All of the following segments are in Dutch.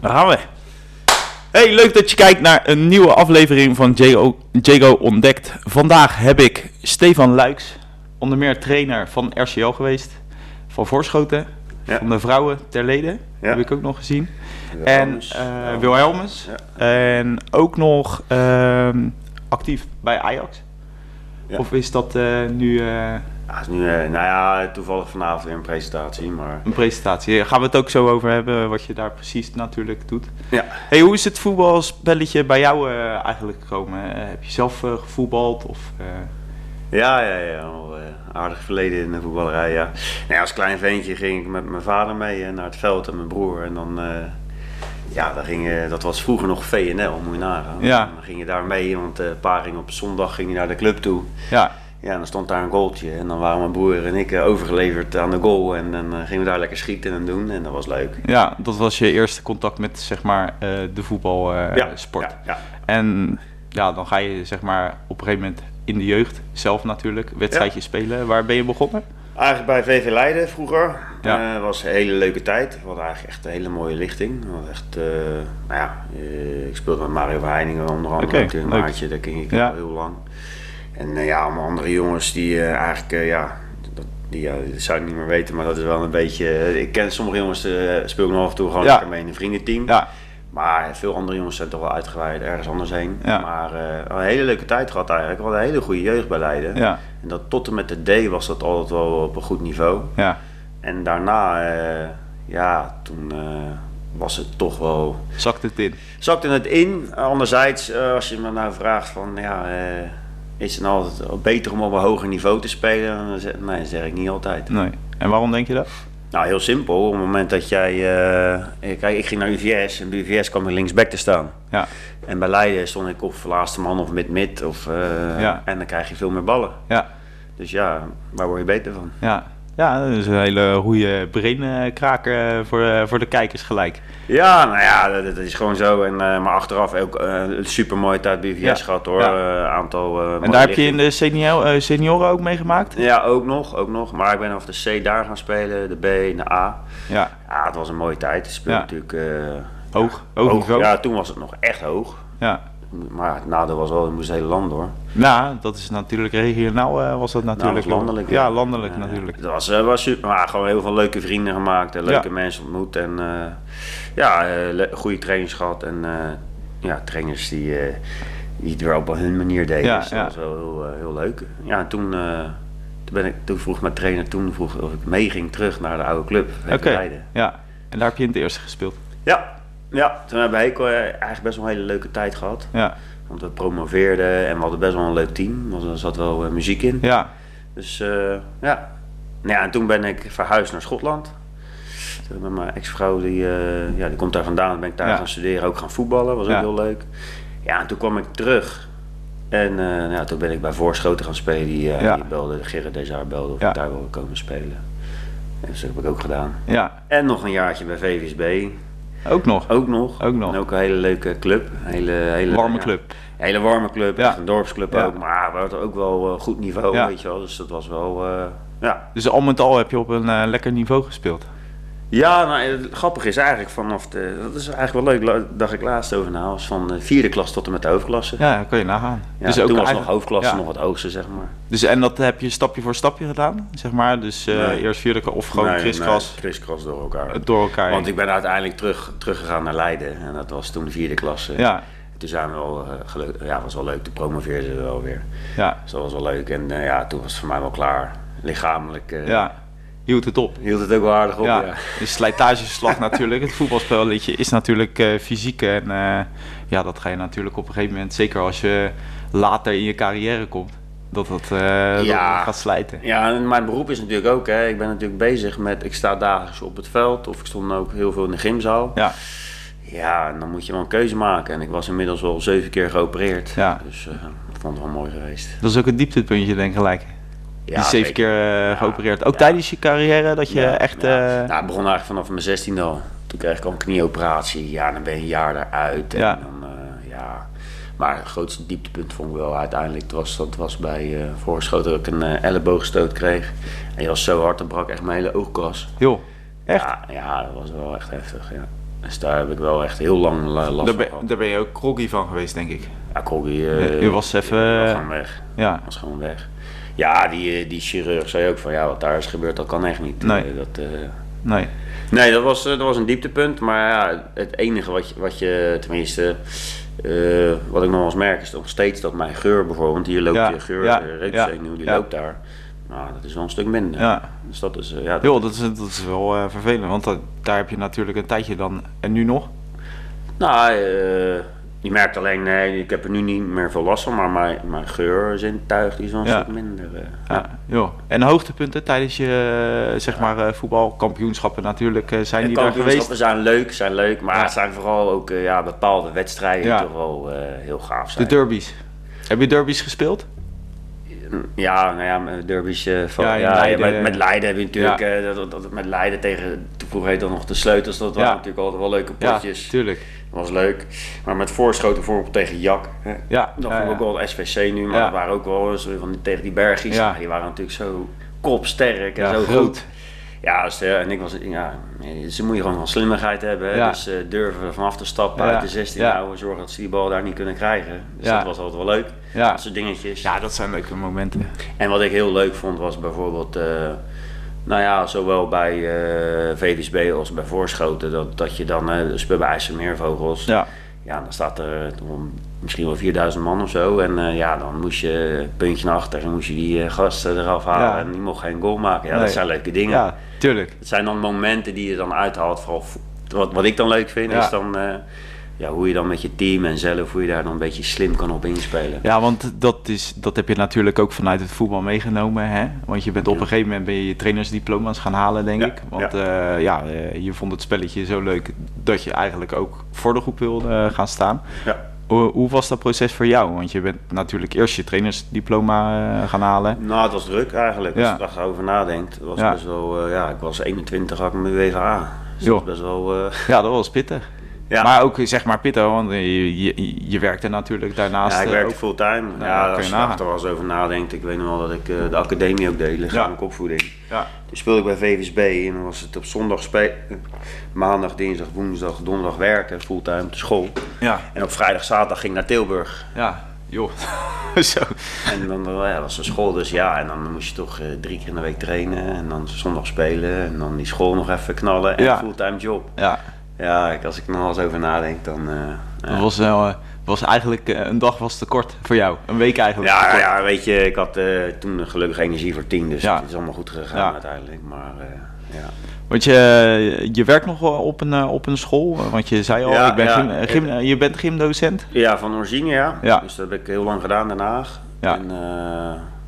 Daar gaan we. Hey, leuk dat je kijkt naar een nieuwe aflevering van Jago, Jago Ontdekt. Vandaag heb ik Stefan Luiks, onder meer trainer van RCL geweest, van Voorschoten, Ja. van de vrouwen ter leden, Ja. heb ik ook nog gezien. En Wilhelmus. Ja. Wilhelmus. En ook nog ehm, actief bij Ajax. Ja. Of is dat eh, nu eh, Ja, is nu, eh, nou ja, toevallig vanavond weer een presentatie, maar... een presentatie? Daar gaan we het ook zo over hebben, wat je daar precies natuurlijk doet. Ja. Hey, hoe is het voetbalspelletje bij jou eh, eigenlijk gekomen? Eh, heb je zelf eh, gevoetbald? Of, Ja, ja, ja, al aardig verleden in de voetballerij, ja. Nee, als klein ventje ging ik met mijn vader mee naar het veld en mijn broer. En dan, ja, dan ging, dat was vroeger nog VNL, moet je nagaan. Ja. Dan ging je daar mee, want eh pa ging op zondag ging je naar de club toe. ja, Ja, dan stond daar een goaltje en dan waren mijn broer en ik eh, overgeleverd aan de goal. En dan eh, gingen we daar lekker schieten en doen en dat was leuk. ja, dat was je eerste contact met zeg maar, eh, de voetbalsport. ja, ja. En ja, dan ga je zeg maar, op een gegeven moment in de jeugd zelf natuurlijk wedstrijdjes spelen. Waar ben je begonnen? Eigenlijk bij VV Leiden vroeger. Ja. Was een hele leuke tijd. We hadden eigenlijk echt een hele mooie lichting. We echt, eh, nou ja, ik speelde met Mario Verheiningen onder andere. Natuurlijk, leuk. Maartje, daar ging ik Ja. al heel lang. En eh, ja, allemaal andere jongens die eh, eigenlijk, eh, ja, dat, die, ja, dat zou ik niet meer weten, maar dat is wel een beetje... ik ken sommige jongens, speel ik nog af en toe gewoon Ja. lekker mee in een vriendenteam. Ja, Maar veel andere jongens zijn toch wel uitgewaaid ergens anders heen. Ja. Maar een hele leuke tijd gehad eigenlijk. We hadden een hele goede jeugd bij Leiden. ja, En dat tot en met de D was dat altijd wel op een goed niveau. ja. En daarna, ja, toen was het toch wel... Zakt het in? Zakte het in. Anderzijds, als je me nou vraagt van, ja, is het nou altijd beter om op een hoger niveau te spelen? Dan nee, dat zeg ik niet altijd. Nee. En waarom denk je dat? Nou, heel simpel. Op het moment dat jij... eh, kijk, ik ging naar UVS en bij UVS kwam ik linksback te staan. Ja, En bij Leiden stond ik of laatste man of mid-mid. Of, eh, Ja. En dan krijg je veel meer ballen. ja, Dus ja, waar word je beter van? ja. Ja, dat is een hele goede brainkraker voor, eh, voor de kijkers gelijk. Ja, nou ja, dat, is gewoon zo. En, eh, maar achteraf ook eh, een super mooie tijd bij VS Ja. gehad hoor. Ja. Eh, aantal. eh, En daar heb je in de senior, eh, senioren ook meegemaakt? Ja, ook nog, ook nog. Maar ik ben vanaf de C daar gaan spelen, de B en de A. Ja, Ja, het was een mooie tijd. Ik speelde Ja. natuurlijk eh, hoog, hoog niveau. Ja, toen was het nog echt hoog. Ja. Maar het nadeel was wel, het moest hele land door. Nou, dat is natuurlijk regionaal eh, was dat natuurlijk. Nou, dat was landelijk. Ja, landelijk natuurlijk. Het was, eh, was super. Maar gewoon heel veel leuke vrienden gemaakt en leuke Ja. mensen ontmoet. En eh, ja, goede trainers gehad. En ja, trainers die, die het weer op hun manier deden. Ja, dus dat ja. was wel heel, heel leuk. Ja, en toen, toen, ben ik, toen vroeg mijn trainer toen vroeg of ik mee ging terug naar de oude club. Oké, ja. En daar heb je in het eerste gespeeld. Ja, ja, toen hebben we Heco, eh, eigenlijk best wel een hele leuke tijd gehad. Ja, Want we promoveerden en we hadden best wel een leuk team. Er was- zat wel eh, muziek in. ja, Dus eh, ja. Nou ja, en toen ben ik verhuisd naar Schotland. Toen Met mijn ex-vrouw, die, ja, die komt daar vandaan. Dan ben ik daar Ja. gaan studeren, ook gaan voetballen. Was ook Ja. heel leuk. Ja, en toen kwam ik terug. En nou ja, toen ben ik bij Voorschoten gaan spelen. Die, Ja. die belde, Gerrit Desaar belde of ik daar wilde komen spelen. En dus dat heb ik ook gedaan. ja. En nog een jaartje bij VVSB. Ook nog. Ook nog. Ook nog. En ook een hele leuke club. Hele, hele, Warme ja, club. hele warme club. Ja. Een dorpsclub Ja. ook. Maar we hadden ook wel eh, goed niveau, weet je wel. Dus dat was wel, eh, ja. Dus al met al heb je op een eh, lekker niveau gespeeld. Ja, nou, het grappige is eigenlijk vanaf de, dat is eigenlijk wel leuk, dacht ik laatst over na, was van de vierde klas tot en met de hoofdklasse. Ja, kan je nagaan. Ja, dus toen was nog hoofdklasse ja. nog het hoogste, zeg maar. Dus, en dat heb je stapje voor stapje gedaan, zeg maar. Dus eh, Nee. eerst vierde of gewoon Nee, kriskras nee, kriskras door elkaar. eh, door elkaar. Want ik ben uiteindelijk terug, teruggegaan naar Leiden en dat was toen de vierde klasse. Ja, Toen zijn we eh, geluk, ja, was wel leuk, toen promoveerden ze wel weer. ja, Dus dat was wel leuk en eh, ja, toen was het voor mij wel klaar. Lichamelijk eh, ja. Hield het op. hield het ook wel aardig op, Ja, ja. de slijtageslag natuurlijk. Het voetbalspelletje is natuurlijk eh, fysiek. En eh, ja, dat ga je natuurlijk op een gegeven moment, zeker als je later in je carrière komt, dat dat, eh, dat Ja. gaat slijten. Ja, en mijn beroep is natuurlijk ook, hè, ik ben natuurlijk bezig met, ik sta dagelijks op het veld of ik stond ook heel veel in de gymzaal. Ja, Ja, en dan moet je wel een keuze maken. En ik was inmiddels al zeven keer geopereerd. Ja. Dus ik vond het wel mooi geweest. dat is ook het dieptepuntje denk ik gelijk. Ja, Die zeven zeker. keer eh, geopereerd. Ook Ja. tijdens je carrière dat je Ja, echt... ja. eh, Nou, het begon eigenlijk vanaf mijn zestiende al. Toen kreeg ik al een knieoperatie. Ja, dan ben je een jaar eruit. En Ja. dan, eh, ja. Maar het grootste dieptepunt vond ik wel uiteindelijk. Het was, dat was bij eh voorschoten dat ik een elleboogstoot kreeg. En die was zo hard, dat brak echt mijn hele oogkas. joh, echt? Ja, ja, dat was wel echt heftig. Ja. Dus daar heb ik wel echt heel lang la- last Daar van ben, gehad. daar ben je ook groggy van geweest, denk ik. Ja, Corby eh, Je was even, was gewoon weg. Ja, was gewoon weg. Ja, die, eh, die chirurg zei ook van ja, wat daar is gebeurd, dat kan echt niet. Nee. Eh, dat, eh, nee. Nee, dat was, dat was een dieptepunt. Maar ja, het enige wat je, wat je tenminste, wat ik nog wel eens merk, is nog steeds dat mijn geur bijvoorbeeld, hier loopt Ja, je geur, ja, de reukzenuw, die ja. loopt daar. Nou, dat is wel een stuk minder. Ja. Dus dat is, ja, dat- dat is, dat is wel vervelend, want dat- daar heb je natuurlijk een tijdje dan. En nu nog? Nou, eh, je merkt alleen, nee, ik heb er nu niet meer veel last van, maar mijn, mijn geurzintuig is wel een Ja. stuk minder. eh. Ja. joh. En hoogtepunten tijdens je eh, zeg maar eh, voetbalkampioenschappen natuurlijk zijn De die daar kampioenschappen geweest? zijn leuk, zijn leuk, maar Ja. het zijn vooral ook ja, bepaalde wedstrijden Ja. die toch wel heel gaaf De zijn. derbies. Heb je derbies gespeeld? Ja, nou ja, met derbies van, Ja, ja, met, met Leiden heb je natuurlijk, Ja. dat, dat, dat met Leiden tegen, vroeger dat nog de sleutels, dat waren Ja. natuurlijk altijd wel leuke Ja, potjes. tuurlijk. Dat was leuk. Maar met voorschoten bijvoorbeeld tegen Jak, hè, Ja, dat ja, vond ik ja. ook wel het SVC nu, maar Ja. dat waren ook wel eens van die, tegen die bergies, Ja. die waren natuurlijk zo kopsterk en Ja, zo groot. goed. Ja, dus, en ik was, ja, ze moet je gewoon van slimmigheid hebben. hè. Ja. Dus eh, durven vanaf te stappen Ja. uit de 16 Ja. houden, zorgen dat ze die bal daar niet kunnen krijgen. Dus Ja. dat was altijd wel leuk. Ja. Dat soort dingetjes. Ja, dat zijn leuke momenten. En wat ik heel leuk vond was bijvoorbeeld, eh, nou ja, zowel bij eh VVSB als bij Voorschoten, dat, dat je dan, eh dus bij IJsselmeervogels, ja. Ja, dan staat er toch misschien wel 4000 man of zo. En eh, ja, dan moest je puntje naar achter en moest je die eh, gasten eraf halen Ja. en die mocht geen goal maken. Ja, Nee. dat zijn leuke dingen. ja tuurlijk. Het zijn dan momenten die je dan uithaalt. Vooral vo- wat, wat ik dan leuk vind, Ja. is dan eh, ja, hoe je dan met je team en zelf, hoe je daar dan een beetje slim kan op inspelen. Ja, want dat, is, dat heb je natuurlijk ook vanuit het voetbal meegenomen. Hè? Want je bent op een gegeven moment ben je je trainersdiploma's gaan halen, denk Ja, ik. Want ja. ja, eh, je vond het spelletje zo leuk dat je eigenlijk ook voor de groep wilde eh, gaan staan. Ja. Hoe, hoe was dat proces voor jou? Want je bent natuurlijk eerst je trainersdiploma eh, gaan halen. Nou, het was druk eigenlijk. Als je daarover nadenkt. Het was best wel, eh, ja, ik was 21, had ik mijn WVA. Dus dat was best wel, eh, Ja, dat was pittig. Ja. Maar ook zeg maar pittig, want je, je, je werkte natuurlijk daarnaast. ja, ik eh, werkte ook- fulltime. Nou, ja, als je nagaan. er wel eens over nadenkt. Ik weet nog wel dat ik eh, de academie ook deed, lichamelijke opvoeding. Ja. Toen speelde ik bij VVSB en dan was het op zondag spelen. Maandag, dinsdag, woensdag, donderdag werken, fulltime op de school. Ja, En op vrijdag, zaterdag ging ik naar Tilburg. ja, joh. Zo. En dan eh, ja, was er school, dus ja, en dan moest je toch eh, drie keer in de week trainen. En dan zondag spelen en dan die school nog even knallen en Ja. fulltime job. Ja, Ja, als ik er nog eens over nadenk, dan... eh, dat was, wel, eh, was eigenlijk eh, een dag was te kort voor jou. Een week eigenlijk. Ja, ja, weet je, ik had toen gelukkig energie voor tien, dus Ja. het is allemaal goed gegaan Ja. uiteindelijk. Maar ja. Want je, je werkt nog wel op een, op een school, want je zei al, Ja, ik ben ja. gym, gym- je bent gymdocent. ja, van origine ja. Ja. Dus dat heb ik heel lang gedaan in Den Haag. Ja. En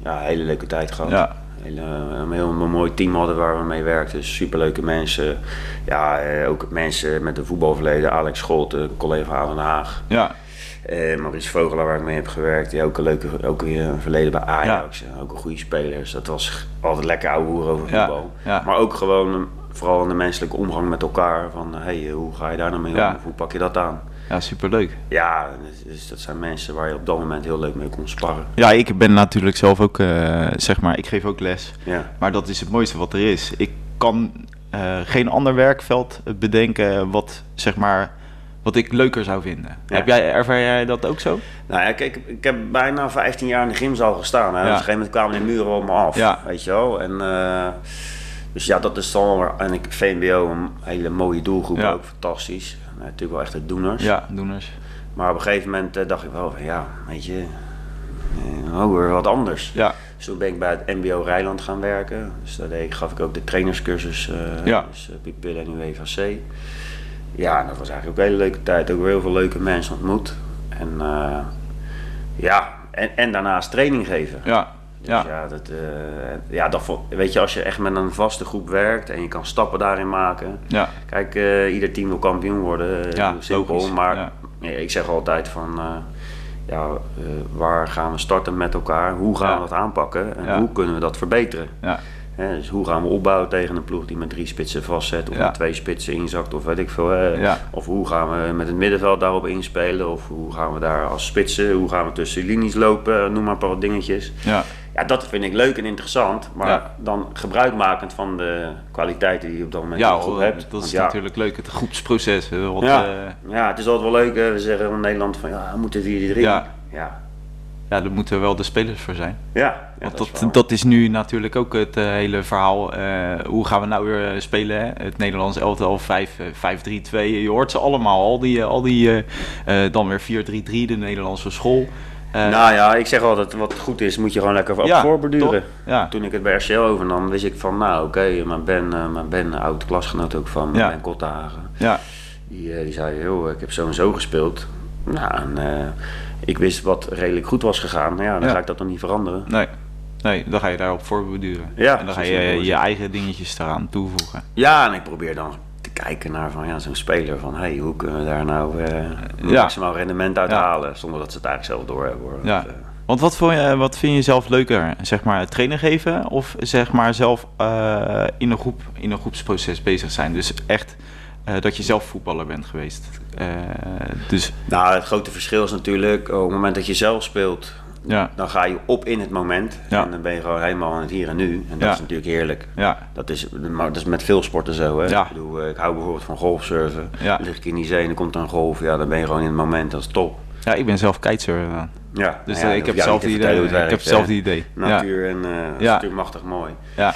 ja, een hele leuke tijd gehad. Ja. Hele, een heel mooi team hadden waar we mee werkten. Superleuke mensen. Ja, eh, ook mensen met een voetbalverleden. Alex Scholte, collega van Den Haag. Ja, Eh, Maurice Vogelaar, waar ik mee heb gewerkt, die ook een leuke ook weer een verleden bij Ajax. Ook een goede speler. Dus dat was altijd lekker ouwe hoer over voetbal. ja. Maar ook gewoon, eh, vooral in de menselijke omgang met elkaar. Van, hey, hoe ga je daar nou mee om? Hoe pak je dat aan? Ja superleuk. Ja, dus- dus dat zijn mensen waar je op dat moment heel leuk mee kon sparren. Ja, ik ben natuurlijk zelf ook, eh, zeg maar, ik geef ook les. Ja. Maar dat is het mooiste wat er is. Ik kan eh, geen ander werkveld bedenken wat, zeg maar, wat ik leuker zou vinden. Ja. Heb jij, ervaar jij dat ook zo? Nou ja, kijk, ik heb bijna 15 jaar in de gymzaal gestaan. Hè. Ja. Dus op een gegeven moment kwamen de muren allemaal af. Ja. Weet je wel. En, eh, dus ja, dat is dan. En ik VMBO, een hele mooie doelgroep Ja. ook. Fantastisch. Nou, natuurlijk wel echt de doeners. Ja, doeners. Maar op een gegeven moment eh, dacht ik wel van ja, weet je, eh, oh, weer wat anders. Ja, Dus toen ben ik bij het MBO Rijland gaan werken. Dus daar deed ik, gaf ik ook de trainerscursus, eh Ja. dus uh, en UEVC. Ja, dat was eigenlijk ook een hele leuke tijd. Ook weer heel veel leuke mensen ontmoet. En eh, ja, en, en daarnaast training geven. ja, Dus ja. ja, dat, eh, ja dat, weet je, als je echt met een vaste groep werkt en je kan stappen daarin maken. ja. Kijk, eh, ieder team wil kampioen worden, eh, Ja, simpel. logisch, maar ja. ja, ik zeg altijd van, ja, waar gaan we starten met elkaar? Hoe gaan we dat aanpakken? En hoe kunnen we dat verbeteren? ja. Hè, dus hoe gaan we opbouwen tegen een ploeg die met drie spitsen vastzet of Ja. met twee spitsen inzakt of weet ik veel. hè? Ja. Of hoe gaan we met het middenveld daarop inspelen? Of hoe gaan we daar als spitsen, hoe gaan we tussen linies lopen? Noem maar een paar wat dingetjes. ja. Ja, dat vind ik leuk en interessant. Maar Ja. dan gebruikmakend van de kwaliteiten die je op dat moment Ja, in de groep hoor, hebt. dat is ja, natuurlijk leuk. Het groepsproces. eh, Wat, Ja. ja. Ja, het is altijd wel leuk. hè. We zeggen in Nederland van ja, we moeten 4-3. Ja. ja. ja, daar moeten wel de spelers voor zijn. Ja, Want dat, dat is nu natuurlijk ook het eh, hele verhaal. Eh, hoe gaan we nou weer eh, spelen? Hè? Het Nederlands elftal 5, eh, 5-3-2. Je hoort ze allemaal. Al die, eh, al die eh, eh, dan weer 4-3-3, de Nederlandse school. Eh, nou ja, ik zeg altijd, wat goed is, moet je gewoon lekker op Ja, voorborduren. ja, Toen ik het bij RCL overnam, wist ik van, nou oké, maar Ben, eh, maar Ben, oud klasgenoot ook van Ja. Ben Kottenhagen. ja, Die, eh, die zei, joh, ik heb zo en zo gespeeld. Nou, en ik wist wat redelijk goed was gegaan. Ja, dan Ja. ga ik dat dan niet veranderen. nee. Nee, dan ga je daarop voorbeduren. Ja, en dan ga je je eigen dingetjes eraan toevoegen. Ja, en ik probeer dan kijken naar van, ja, zo'n speler van, hey, hoe kunnen we daar nou eh, Ja. maximaal rendement uit halen? Zonder dat ze het eigenlijk zelf doorhebben hoor. Ja. Dat, eh, Want wat, vond je, wat vind je zelf leuker? Zeg maar trainen geven of zeg maar zelf eh, in, een groep, in een groepsproces bezig zijn? Dus echt eh, dat je zelf voetballer bent geweest. Eh, dus Nou, het grote verschil is natuurlijk, op het moment dat je zelf speelt, ja, dan ga je op in het moment. Ja. En dan ben je gewoon helemaal in het hier en nu. En dat is natuurlijk heerlijk. ja, Dat is, maar dat is met veel sporten zo. Hè? Ik, bedoel, eh, ik hou bijvoorbeeld van golfsurfen. Lig ik in die zee en dan komt er een golf. Ja, dan ben je gewoon in het moment. Dat is top. ja, ik ben zelf kitesurfer. Ja, Dus eh, ik heb niet te idee. Ik heb hetzelfde hè. idee. Natuur en dat is Ja. natuurlijk machtig mooi. ja,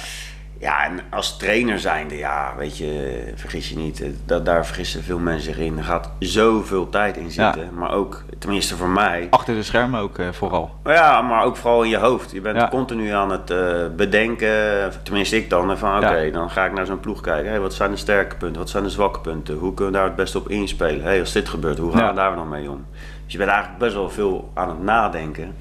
Ja, en als trainer zijnde, ja, weet je, vergis je niet. eh, Dat, daar vergissen veel mensen zich in. Er gaat zoveel tijd in zitten. Maar ook, tenminste voor mij, achter de schermen ook eh, vooral. Ja, maar ook vooral in je hoofd. Je bent Ja. continu aan het eh, bedenken, tenminste ik dan, van oké, Ja. dan ga ik naar zo'n ploeg kijken. Hey, wat zijn de sterke punten, wat zijn de zwakke punten? Hoe kunnen we daar het beste op inspelen? Hey, als dit gebeurt, hoe gaan we daar dan mee om? Dus je bent eigenlijk best wel veel aan het nadenken.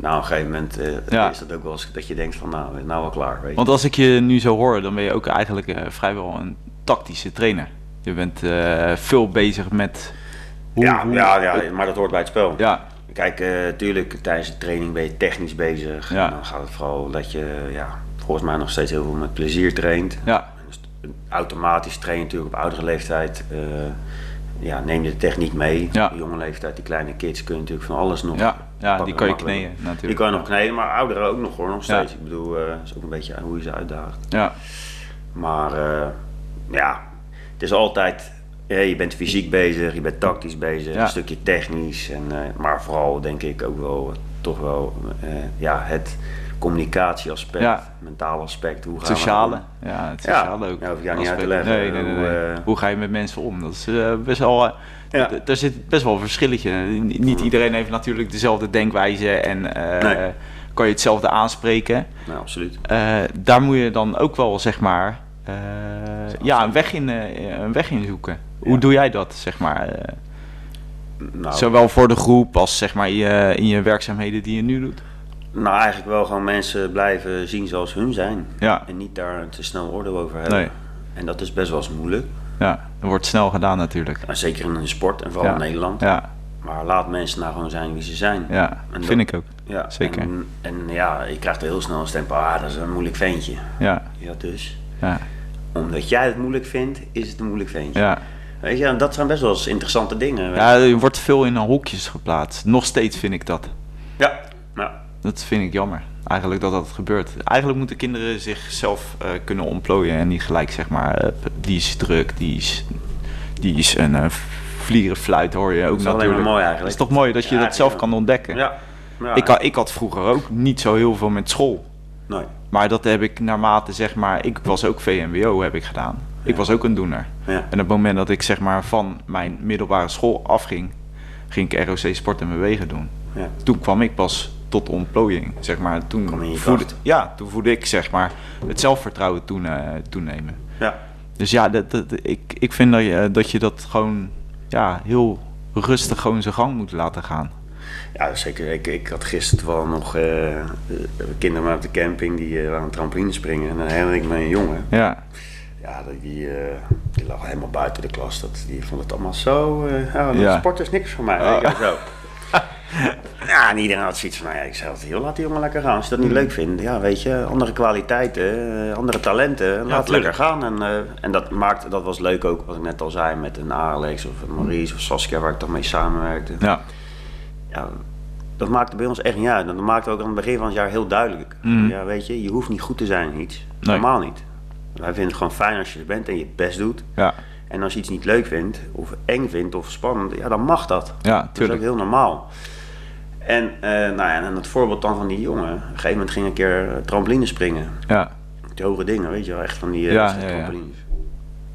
Nou, op een gegeven moment eh, Ja. is dat ook wel eens dat je denkt van nou, nou wel klaar. Weet je. Want als ik je nu zo hoor, dan ben je ook eigenlijk eh, vrijwel een tactische trainer. Je bent eh, veel bezig met... hoe- ja, hoe- ja, ja, maar dat hoort bij het spel. ja, Kijk, eh tuurlijk, tijdens de training ben je technisch bezig. Ja. En dan gaat het vooral dat je, ja, volgens mij nog steeds heel veel met plezier traint. ja, Dus automatisch train je natuurlijk op oudere leeftijd. Ja, neem je de techniek mee. Ja. Op jonge leeftijd, die kleine kids kun je natuurlijk van alles nog. ja, ja die kan je kneden natuurlijk. Die kan je nog kneden, maar ouderen ook nog hoor, nog Ja. steeds. Ik bedoel, eh is ook een beetje hoe je ze uitdaagt. Ja, Maar eh, ja, het is altijd, je bent fysiek bezig, je bent tactisch bezig, een stukje technisch. En, eh, maar vooral denk ik ook wel, toch wel, ja, het communicatieaspect, Ja. mentaal aspect. Hoe gaan we sociale. dat Ja, het Ja, sociale ook. ja, ik jou niet uit te leggen. Nee, nee, nee. Hoe, eh, Hoe ga je met mensen om? Dat is eh, best wel... eh, Ja. Daar zit best wel een verschilletje. Ni- Niet iedereen heeft natuurlijk dezelfde denkwijze en Nee. kan je hetzelfde aanspreken. Nou, absoluut. Daar moet je dan ook wel, zeg maar, ja, een weg in, een weg in zoeken. Hoe Ja. doe jij dat, zeg maar? Nou, Zowel voor de groep als zeg maar in je, in je werkzaamheden die je nu doet. Nou, eigenlijk wel gewoon mensen blijven zien zoals hun zijn. Ja, En niet daar te snel oordeel over hebben. Nee. En dat is best wel eens moeilijk. ja, dat wordt snel gedaan natuurlijk. Nou, zeker in een sport en vooral in Nederland. Ja, Maar laat mensen nou gewoon zijn wie ze zijn. ja En vind dat- ik ook. Ja, Zeker. En, en ja, je krijgt heel snel een stempel. Ah, dat is een moeilijk ventje. Ja, Ja, dus. ja, Omdat jij het moeilijk vindt, is het een moeilijk ventje. ja. Weet je, en dat zijn best wel eens interessante dingen. ja, er wordt veel in hokjes geplaatst. Nog steeds vind ik dat. ja. Dat vind ik jammer. Eigenlijk dat dat gebeurt. Eigenlijk moeten kinderen zichzelf eh, kunnen ontplooien en niet gelijk zeg maar, eh, die is druk, die is, die is een vlierenfluit hoor je ook Dat is alleen maar natuurlijk. mooi Het eigenlijk. is toch mooi dat je Ja, dat zelf ja. kan ontdekken. Ja. ja. Ik, had, ik had vroeger ook niet zo heel veel met school. Nee. Maar dat heb ik naarmate zeg maar, ik was ook VMBO heb ik gedaan. Ik was ook een doener. En op het moment dat ik zeg maar van mijn middelbare school afging, ging ik ROC Sport en Bewegen doen. Ja. Toen kwam ik pas tot ontplooiing, zeg maar. Toen Kwam in je voelde, ja, toen voelde ik zeg maar het zelfvertrouwen toen, eh, toenemen. ja. Dus ja, dat, dat, ik, ik vind dat je, dat je dat gewoon ja, heel rustig gewoon zijn gang moet laten gaan. Ja, zeker. Ik, ik had gisteren wel nog eh, eh, kinderen op de camping die eh, aan een trampoline springen. En dan herinner ik me een jongen. Ja, Ja, dat- die, eh, die lag helemaal buiten de klas. Dat, die vond het allemaal zo... eh oh, Ja. sport is niks voor mij. Oh. Ik, zo. ja, en iedereen had zoiets van, nou ja, ik zei altijd, joh, laat die jongen lekker gaan. Als je dat niet leuk vindt, ja, weet je, andere kwaliteiten, eh, andere talenten, laat het lekker gaan. En, eh, en dat maakte, dat was leuk ook, wat ik net al zei, met een Alex of een Maurice of Saskia, waar ik dan mee samenwerkte. ja, Ja, dat maakte bij ons echt niet uit. En dat maakte ook aan het begin van het jaar heel duidelijk. Mhm. Ja, weet je, je hoeft niet goed te zijn in iets. Nee. Normaal niet. Wij vinden het gewoon fijn als je er bent en je het best doet. Ja, En als je iets niet leuk vindt, of eng vindt, of spannend, ja, dan mag dat. ja, Dat is ook tuurlijk. heel normaal. En, eh, nou ja, en het voorbeeld dan van die jongen. Op een gegeven moment ging ik een keer eh, trampoline springen. Ja, Die hoge dingen, weet je wel, echt van die eh, Ja, ja, ja. trampolines.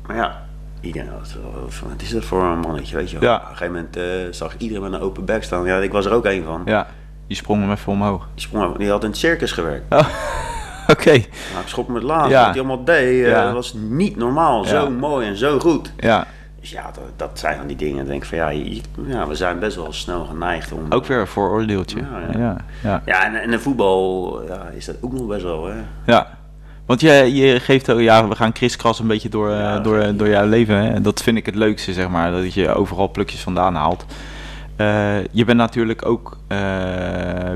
Maar ja, iedereen had van, wat is dat voor een mannetje, weet je wel. Ja. Op een gegeven moment zag ik iedereen met een open bek staan. Ja, ik was er ook een van. ja. Die sprong hem even omhoog. Die, sprong, die had in het circus gewerkt. Oh, Oké, Nou, ik schrok me het laatst. Ja. Wat hij allemaal deed, eh, Ja. was niet normaal. Ja. Zo mooi en zo goed. ja. Dus ja, dat, dat zijn van die dingen. Dan denk ik van ja, je- ja, we zijn best wel snel geneigd om... Ook weer een vooroordeeltje. Ja, Ja, ja. ja. ja. Ja, en, en de voetbal ja, is dat ook nog best wel, hè. Want je, je geeft ook, ja, we gaan kriskras een beetje door, eh, Ja, door, door jouw leven. Hè? En dat vind ik het leukste, zeg maar. Dat je overal plukjes vandaan haalt. Eh, je bent natuurlijk ook eh,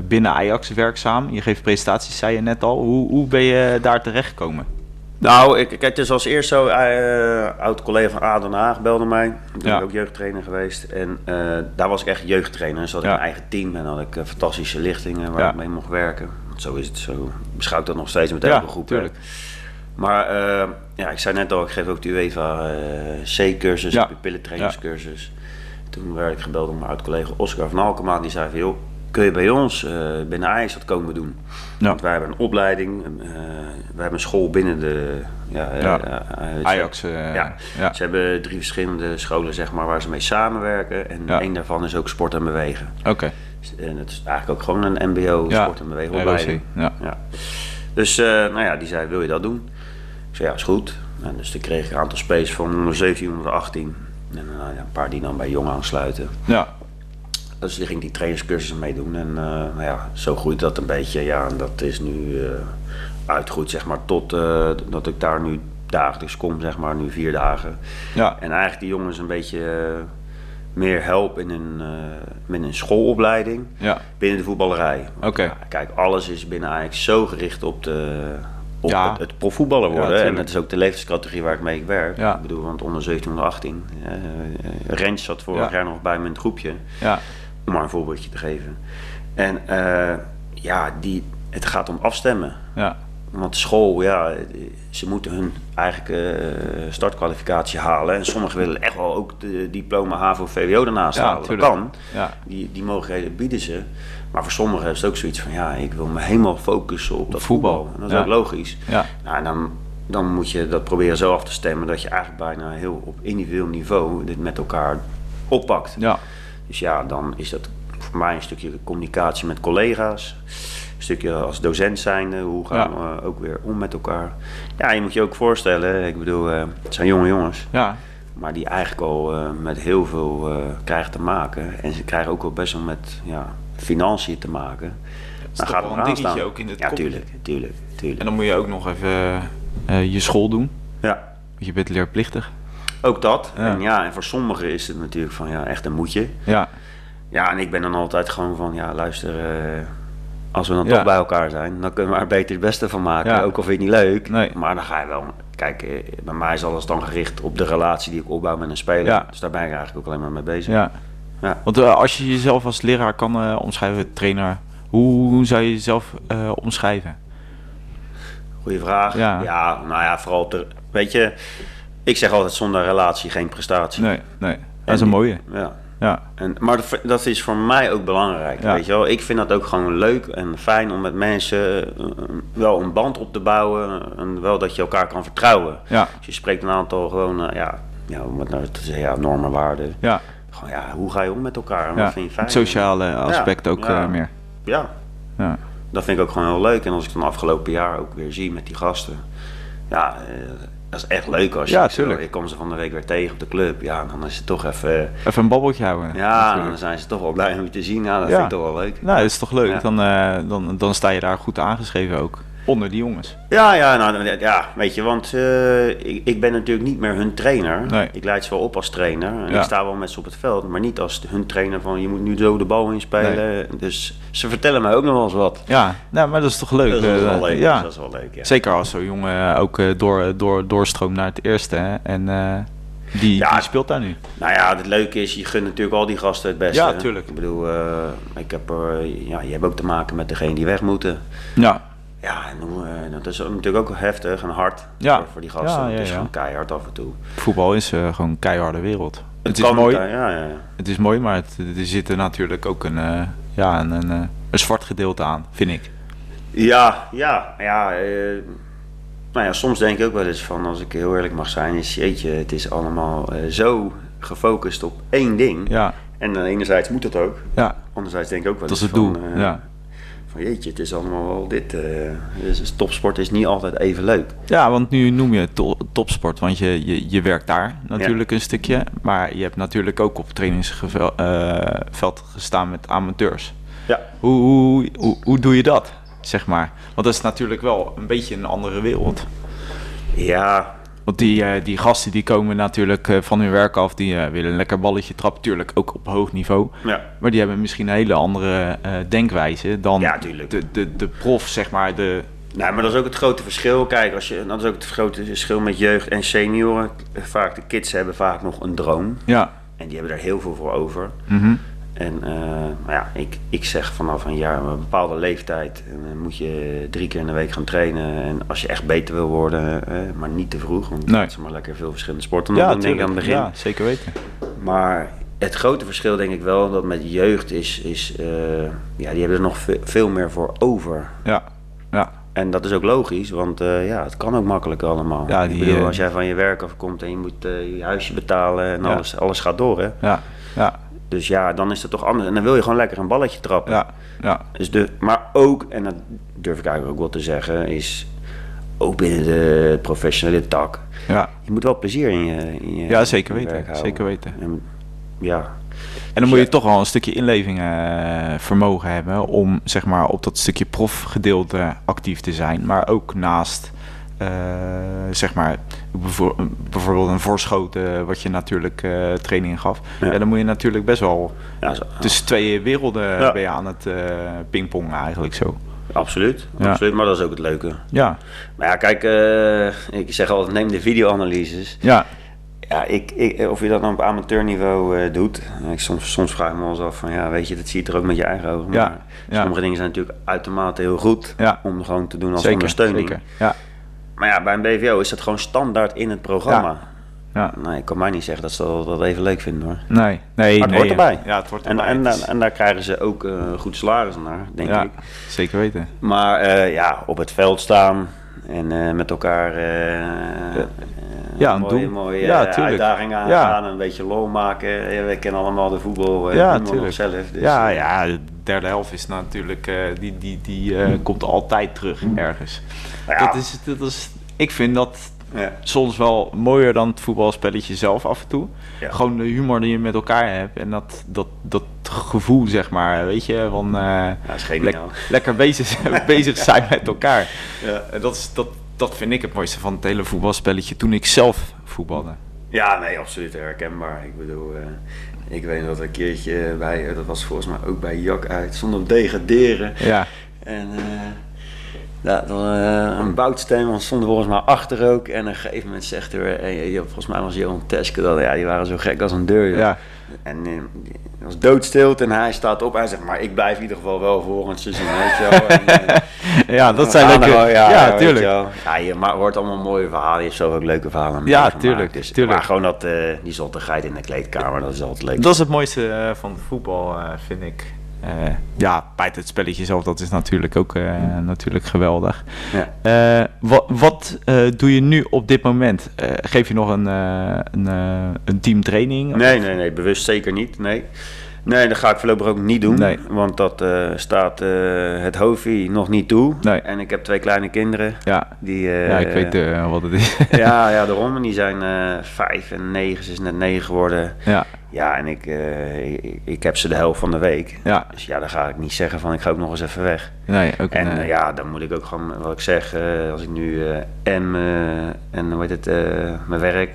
binnen Ajax werkzaam. Je geeft presentaties, zei je net al. Hoe, hoe ben je daar terechtgekomen? Nou, ik, kijk, het is als eerst zo, eh oud collega van A Den Haag belde mij. Toen ben ik ook jeugdtrainer geweest. En daar was ik echt jeugdtrainer. Dus had ik Ja. een eigen team en had ik fantastische lichtingen waar Ja. ik mee mocht werken. Want Zo is het, zo beschouw ik dat nog steeds met Ja, elke groep. tuurlijk. Maar ja, ik zei net al, ik geef ook de UEFA C-cursus, Ja. pupillentrainingscursus. Toen werd ik gebeld door mijn oud-collega Oscar van Alkema. Die zei van, joh, kun je bij ons eh, binnen Ajax wat komen doen? Ja. Want wij hebben een opleiding, eh, we hebben een school binnen de... Ja, eh, Ja. Ajax, ja. Ze hebben drie verschillende scholen zeg maar, waar ze mee samenwerken. En één daarvan is ook sport en bewegen. Oké. En het is eigenlijk ook gewoon een mbo Ja. sport en bewegen opleiding. Ja. Ja. Dus nou ja, die zei, wil je dat doen? Ik zei, ja, is goed. En dus toen kreeg ik een aantal space van onder 17, onder 18. En eh, ja, een paar die dan bij jong aansluiten. Ja, Dus die ging die trainingscursussen meedoen. En eh, nou ja, zo groeit dat een beetje. Ja, en dat is nu eh uitgegroeid, zeg maar, tot dat ik daar nu dagelijks kom, zeg maar, nu vier dagen. ja, En eigenlijk die jongens een beetje meer help in een, met een schoolopleiding ja. binnen de voetballerij. Oké. ja, kijk, alles is binnen eigenlijk zo gericht op, de, op Ja. het, het profvoetballer Ja, worden. en dat is ook de leeftijdscategorie waar ik mee werk. Ja. Ik bedoel, want onder 17, onder 18. eh eh, Rens zat vorig Ja. jaar nog bij me in het groepje. ja. Om maar een voorbeeldje te geven. En eh, ja, die, het gaat om afstemmen. ja. Want school, ja, ze moeten hun eigenlijk eh, startkwalificatie halen. En sommigen willen echt wel ook de diploma HAVO VWO daarnaast Ja, halen. Dat kan. Ja. Die, die mogelijkheden bieden ze. Maar voor sommigen is het ook zoiets van, ja, ik wil me helemaal focussen op dat voetbal. voetbal. En dat is Ja. ook logisch. Ja. Nou, en dan, dan moet je dat proberen zo af te stemmen dat je eigenlijk bijna heel op individueel niveau dit met elkaar oppakt. Ja. Dus ja, dan is dat voor mij een stukje communicatie met collega's. Stukje als docent zijnde, hoe gaan we ook weer om met elkaar. Ja, je moet je ook voorstellen, ik bedoel, eh, het zijn jonge jongens. Ja. Maar die eigenlijk al eh, met heel veel eh, krijgen te maken. En ze krijgen ook wel best wel met ja, financiën te maken. Dan gaat wel het een dingetje staan. ook in het Ja, kopje. tuurlijk, tuurlijk, tuurlijk. En dan moet je ook nog even eh, je school doen. Ja, Want je bent leerplichtig. ook dat. Ja. En ja, en voor sommigen is het natuurlijk van ja, echt een moetje. Ja. Ja, en ik ben dan altijd gewoon van, ja, luister, eh, als we dan Ja. toch bij elkaar zijn, dan kunnen we er beter het beste van maken. Ja. Ook al vind je het niet leuk, Nee. maar dan ga je wel, kijk, eh, bij mij is alles dan gericht op de relatie die ik opbouw met een speler. Ja. Dus daar ben ik eigenlijk ook alleen maar mee bezig. ja. Ja. Want eh, als je jezelf als leraar kan eh, omschrijven, trainer, hoe, hoe zou je jezelf omschrijven? Goeie vraag. Ja. Ja. nou ja, vooral op de, weet je, ik zeg altijd zonder relatie geen prestatie. Nee, nee. Dat is En een mooie. Ja. Ja. En, maar dat, dat is voor mij ook belangrijk, Ja. weet je wel. Ik vind dat ook gewoon leuk en fijn om met mensen eh, wel een band op te bouwen en wel dat je elkaar kan vertrouwen. Ja. Dus je spreekt een aantal gewoon, eh, ja, ja, om het nou te zeggen, ja, normen, waarden. Ja. Gewoon, ja, hoe ga je om met elkaar en ja. wat vind je fijn? Het sociale aspect ook eh, meer. Ja, Ja. dat vind ik ook gewoon heel leuk. En als ik dan afgelopen jaar ook weer zie met die gasten, ja, eh, dat is echt leuk als je, Ja, tuurlijk. ik kom ze van de week weer tegen op de club, ja, dan is het toch even, Even een babbeltje houden. ja, natuurlijk. dan zijn ze toch wel blij om je te zien. Ja, dat Ja. vind ik toch wel leuk. Nou, dat is toch leuk. Dan, eh, dan, dan sta je daar goed aangeschreven ook. Onder die jongens. Ja, ja, nou, ja, weet je, want eh, ik, ik ben natuurlijk niet meer hun trainer. Nee. Ik leid ze wel op als trainer. En Ja. ik sta wel met ze op het veld, maar niet als hun trainer van je moet nu zo de bal inspelen. Dus ze vertellen mij ook nog wel eens wat. Ja, nou, maar dat is toch leuk. Dat is eh, wel leuk. Ja. Dat is wel leuk, ja. Zeker als zo'n jongen ook eh, door, door, doorstroomt naar het eerste. Hè. En Die, Ja. die speelt daar nu. Nou ja, het leuke is, je gunt natuurlijk al die gasten het beste. Ja, hè. tuurlijk. Ik bedoel, ik heb er, ja, je hebt ook te maken met degene die weg moeten. Ja, Ja, en hoe, eh, dat is natuurlijk ook heftig en hard Ja. voor, voor die gasten. Ja, ja, het is gewoon keihard af en toe. voetbal is eh, gewoon een keiharde wereld. Het, is kan mooi, Ja, ja. het is mooi, maar het, er zit er natuurlijk ook een, eh, ja, een, een, eh, een zwart gedeelte aan, vind ik. Ja, ja, ja. eh, nou ja, soms denk ik ook wel eens van, als ik heel eerlijk mag zijn, is jeetje, het is allemaal eh, zo gefocust op één ding. Ja, En enerzijds moet dat ook, ja anderzijds denk ik ook wel dat is eens het doel. van, eh, ja. Van jeetje, het is allemaal wel dit. eh, dus topsport is niet altijd even leuk. ja, want nu noem je het to- topsport, want je, je, je werkt daar natuurlijk een stukje. Maar je hebt natuurlijk ook op trainingsveld gestaan met amateurs. Ja. Hoe, hoe, hoe, hoe doe je dat, zeg maar? Want dat is natuurlijk wel een beetje een andere wereld. Ja, Want die, eh, die gasten die komen natuurlijk eh, van hun werk af, die eh, willen een lekker balletje trappen, tuurlijk ook op hoog niveau. ja. Maar die hebben misschien een hele andere denkwijze dan Ja, de, de, de prof, zeg maar. De, Nou, maar dat is ook het grote verschil. Kijk, als je, dat is ook het grote verschil met jeugd en senioren. Vaak de kids hebben vaak nog een droom. ja. En die hebben daar heel veel voor over. Mhm. En eh, maar ja, ik, ik zeg vanaf een jaar, een bepaalde leeftijd, dan moet je drie keer in de week gaan trainen. En als je echt beter wil worden, eh, maar niet te vroeg. Want Nee. het is maar lekker veel verschillende sporten Ja, nog, denk ik aan het begin. Ja, zeker weten. Maar het grote verschil denk ik wel dat met jeugd is, is eh, ja, die hebben er nog ve- veel meer voor over. Ja, ja, En dat is ook logisch, want eh, ja, het kan ook makkelijk allemaal. Ja, ik die, bedoel, eh, als jij van je werk afkomt en je moet eh, je huisje betalen en Ja. alles, alles gaat door, hè. ja, ja, Dus ja, dan is het toch anders. En dan wil je gewoon lekker een balletje trappen. ja, ja. Dus de, maar ook, en dat durf ik eigenlijk ook wel te zeggen, is ook binnen de professionele tak. ja. Je moet wel plezier in je, in je Ja, zeker je weten, zeker weten. En, ja, En dan moet je toch wel een stukje inleving eh, vermogen hebben om zeg maar op dat stukje profgedeelte actief te zijn. Maar ook naast eh, zeg maar bijvoorbeeld een voorschoten wat je natuurlijk eh trainingen gaf. Ja. Ja. dan moet je natuurlijk best wel ja zo- tussen twee werelden Ja. ben je aan het eh pingpongen eigenlijk zo. absoluut, absoluut. Maar dat is ook het leuke. Ja, Maar ja, kijk, eh, ik zeg altijd, neem de videoanalyses. ja, Ja, ik, ik, of je dat nou op amateurniveau eh, doet. Ik, soms, soms vraag ik me wel eens af van, ja, weet je, dat zie je er ook met je eigen ogen. Ja, Maar ja. sommige dingen zijn natuurlijk uitermate heel goed Ja. om gewoon te doen als zeker, ondersteuning. zeker. Ja, Maar ja, bij een BVO is dat gewoon standaard in het programma. ja. Nee, ik kan mij niet zeggen dat ze dat, dat even leuk vinden hoor. Nee, nee, Maar het nee. hoort erbij. Ja, het hoort En, erbij. en, is- en, daar krijgen ze ook eh, goed salaris naar, denk ja, ik. zeker weten. Maar eh, ja, op het veld staan en eh, met elkaar Ja, een mooie, mooie Ja, tuurlijk. uitdagingen Ja. aangaan, een beetje lol maken. We kennen allemaal de voetbal, eh, Ja, nog zelf. Dus, ja, ja, de derde helft is natuurlijk, die, die, die eh, komt altijd terug ergens. Nou ja. Dat is, dat is, ik vind dat ja. soms wel mooier dan het voetbalspelletje zelf af en toe. Ja. Gewoon de humor die je met elkaar hebt en dat, dat, dat gevoel, zeg maar, weet je, van eh, lekker bezig, bezig zijn met elkaar. Ja. En dat, is, dat, dat vind ik het mooiste van het hele voetbalspelletje toen ik zelf voetbalde. Ja, nee, absoluut herkenbaar. Ik bedoel, eh, ik weet dat een keertje bij, eh, dat was volgens mij ook bij Jak uit, zonder degraderen. Ja, En ja, dan, eh, een boutsteen stond volgens mij achter ook. En op een gegeven moment zegt er, eh, eh, volgens mij was Johan Teske, dat, ja, die waren zo gek als een deur. joh. ja, En die was doodstilte en hij staat op. Hij zegt, maar ik blijf in ieder geval wel volgend seizoen, weet je wel. En, ja dat zijn leuke... wel, Ja, je tuurlijk. wel. Ja, je hoort allemaal mooie verhalen. Je hebt zelf ook leuke verhalen Ja, tuurlijk, Dus, tuurlijk. Maar gewoon dat, eh die zottigheid in de kleedkamer, dat is altijd leuk. Dat is het mooiste van voetbal, vind ik. Eh, ja, bij het spelletje zelf, dat is natuurlijk ook eh, natuurlijk geweldig. Ja. Eh, wat wat doe je nu op dit moment? Geef je nog een, een, een teamtraining? Nee, nee, nee, bewust zeker niet. Nee. Nee, dat ga ik voorlopig ook niet doen. Nee. Want dat staat het hoofdie nog niet toe. Nee. En ik heb twee kleine kinderen. Ja, Die, eh, ja ik weet wat het is. ja, ja, daarom. En die zijn vijf en negen. Ze is net negen geworden. ja, Ja, en ik, eh, ik, ik heb ze de helft van de week. ja, Dus ja, dan ga ik niet zeggen van ik ga ook nog eens even weg. nee, ook En eh, ja, dan moet ik ook gewoon, wat ik zeg, eh, als ik nu en, en hoe heet het, mijn werk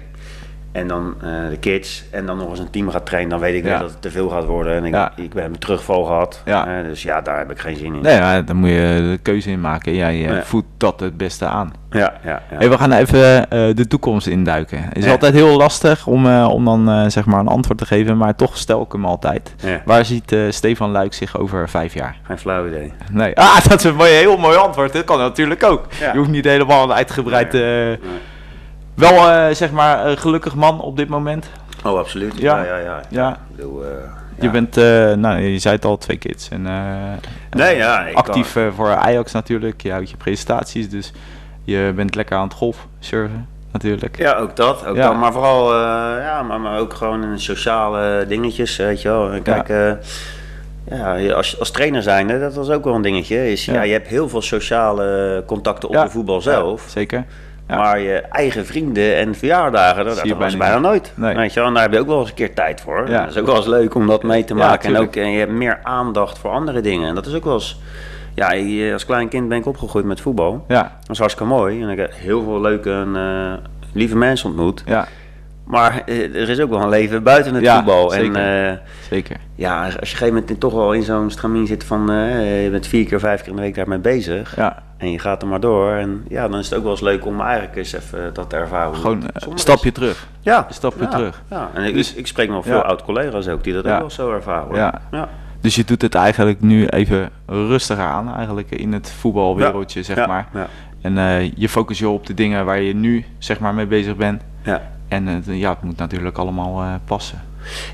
En dan eh, de kids. En dan nog eens een team gaat trainen. Dan weet ik Ja. dat het te veel gaat worden. En ik, Ja. ik ben mijn terugval gehad. Ja. Eh, dus ja, daar heb ik geen zin in. Nee, ja, dan moet je de keuze in maken. Jij voedt dat het beste aan. Ja, ja. Hey, we gaan even eh, de toekomst induiken. Het is altijd heel lastig om, om dan zeg maar een antwoord te geven, maar toch stel ik hem altijd. Waar ziet Stefan Luik zich over vijf jaar? Geen flauw idee. Nee. Ah, dat is een mooi, heel mooi antwoord. Dat kan natuurlijk ook. Je hoeft niet helemaal een uitgebreid... eh, Nee. Wel, eh, zeg maar, een gelukkig man op dit moment. Oh, absoluut. Ja. Ja, ja, ja. Ja. Ik bedoel, eh, Je ja. bent, eh, nou, je zei het al, twee kids. En, eh, Nee, ja, actief eh, voor Ajax natuurlijk. Je houdt je presentaties, dus je bent lekker aan het golf surfen natuurlijk. Ja, ook dat. Ook Ja. dat maar vooral, eh, ja, maar, maar ook gewoon in sociale dingetjes, weet je wel. Kijk, eh, ja, je- als, als trainer zijnde, dat was ook wel een dingetje. Is, Ja. ja. je hebt heel veel sociale contacten op Ja. de voetbal zelf. Ja, zeker. Ja. Maar je eigen vrienden en verjaardagen, dat, dat was bijna nooit. Nee. Weet je wel, en daar heb je ook wel eens een keer tijd voor. Ja. Dat is ook wel eens leuk om dat mee te Ja, maken. en, tuurlijk. ook, en je hebt meer aandacht voor andere dingen. En dat is ook wel eens... Ja, als klein kind ben ik opgegroeid met voetbal. Ja, Dat is hartstikke mooi. En ik heb heel veel leuke en eh, lieve mensen ontmoet. ja, Maar eh, er is ook wel een leven buiten het Ja, voetbal. zeker. En eh, zeker. ja, als je op een gegeven moment toch wel in zo'n stramien zit van... eh, je bent vier keer, vijf keer in de week daarmee bezig. Ja, En je gaat er maar door. En ja, dan is het ook wel eens leuk om eigenlijk eens even dat te ervaren. gewoon eh, een stapje is. terug. Ja, een stapje ja, terug. Ja, en ik, Dus- ik spreek nog veel oud-collega's ook die dat ook wel zo ervaren. Ja. ja. Dus je doet het eigenlijk nu even rustiger aan, eigenlijk in het voetbalwereldje, zeg maar. Ja. En eh, je focus je op de dingen waar je nu, zeg maar, mee bezig bent. Ja. En ja, het moet natuurlijk allemaal eh, passen.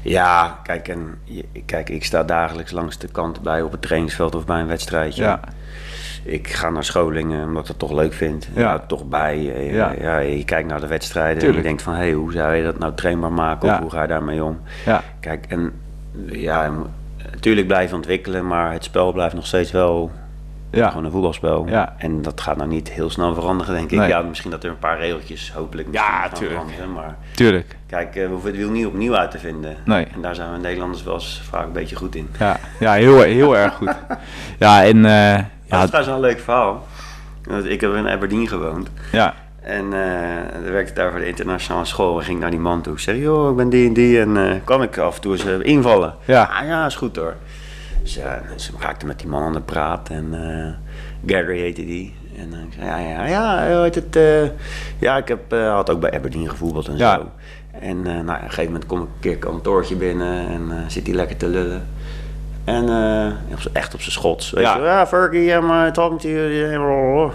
Ja, kijk, en, je- kijk, ik sta dagelijks langs de kant bij op het trainingsveld of bij een wedstrijdje. Ja, Ik ga naar scholingen omdat ik het toch leuk vind. Ja. Hou toch bij. Eh, Ja. Ja. je kijkt naar de wedstrijden Tuurlijk. en je denkt van... hé, hey, hoe zou je dat nou trainbaar maken? Ja. Of hoe ga je daarmee om? ja, Kijk, en ja, je natuurlijk blijven ontwikkelen... maar het spel blijft nog steeds wel ja, gewoon een voetbalspel. Ja. En dat gaat nou niet heel snel veranderen, denk ik. Nee. Ja, misschien dat er een paar regeltjes hopelijk Ja, tuurlijk. veranderen. Maar tuurlijk. kijk, eh, we hoeven het wiel niet opnieuw uit te vinden. Nee. En daar zijn we Nederlanders wel eens vaak een beetje goed in. Ja, ja heel, heel erg goed. Ja, en eh, Ja, dat is trouwens wel een leuk verhaal. Want ik heb in Aberdeen gewoond. ja, En dan werkte ik daar voor de internationale school. En ging naar die man toe. Ik zei, joh, ik ben die en die. En eh, kan ik af en toe eens invallen? Ja. Ah, ja, is goed hoor. Dus ja, ze raakte met die man aan de praat. En eh, Gary heette die. En ik zei, ja, ja, ja, hoe heet het? eh, ja, ik heb, eh, had ook bij Aberdeen gevoetbald en Ja. zo. En nou, op een gegeven moment kom ik een keer kantoortje binnen. En zit hij lekker te lullen. En z'n- echt op zijn schots. Weet Ja. je, ja, Fergie, I'm uh, talking to you.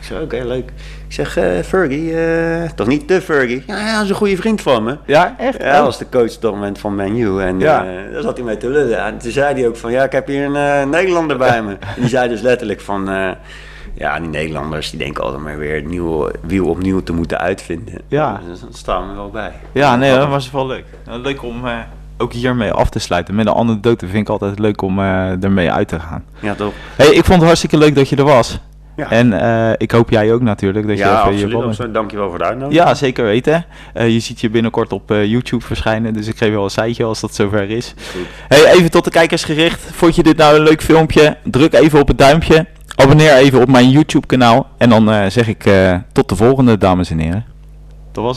Ik zeg, oké, leuk. Ik zeg, eh, Fergie, eh, toch niet de Fergie? Ja, dat is een goede vriend van me. ja, echt? Ja, dat was de coach op dat moment van Man U. En Ja. eh, daar zat hij mee te lullen. En toen zei hij ook van, ja, ik heb hier een Nederlander bij me. En die zei dus letterlijk van, ja, die Nederlanders die denken altijd maar weer het nieuwe wiel opnieuw te moeten uitvinden. Ja. Dus dat staan we wel bij. Ja, nee, dat was wel leuk. Nou, Leuk om ook hiermee af te sluiten. Met een anekdote vind ik altijd leuk om ermee uit te gaan. Ja, toch? Hey, ik vond het hartstikke leuk dat je er was. Ja. En eh, ik hoop jij ook natuurlijk. Dat je ja, even je absoluut. ballen- absoluut. Dankjewel voor de uitnodiging. Ja, zeker weten. Eh, je ziet je binnenkort op eh, YouTube verschijnen, dus ik geef je wel een seintje als dat zover is. Goed. Hey, even tot de kijkers gericht. Vond je dit nou een leuk filmpje? Druk even op het duimpje. Abonneer even op mijn YouTube kanaal. En dan zeg ik tot de volgende, dames en heren. Dat was hem.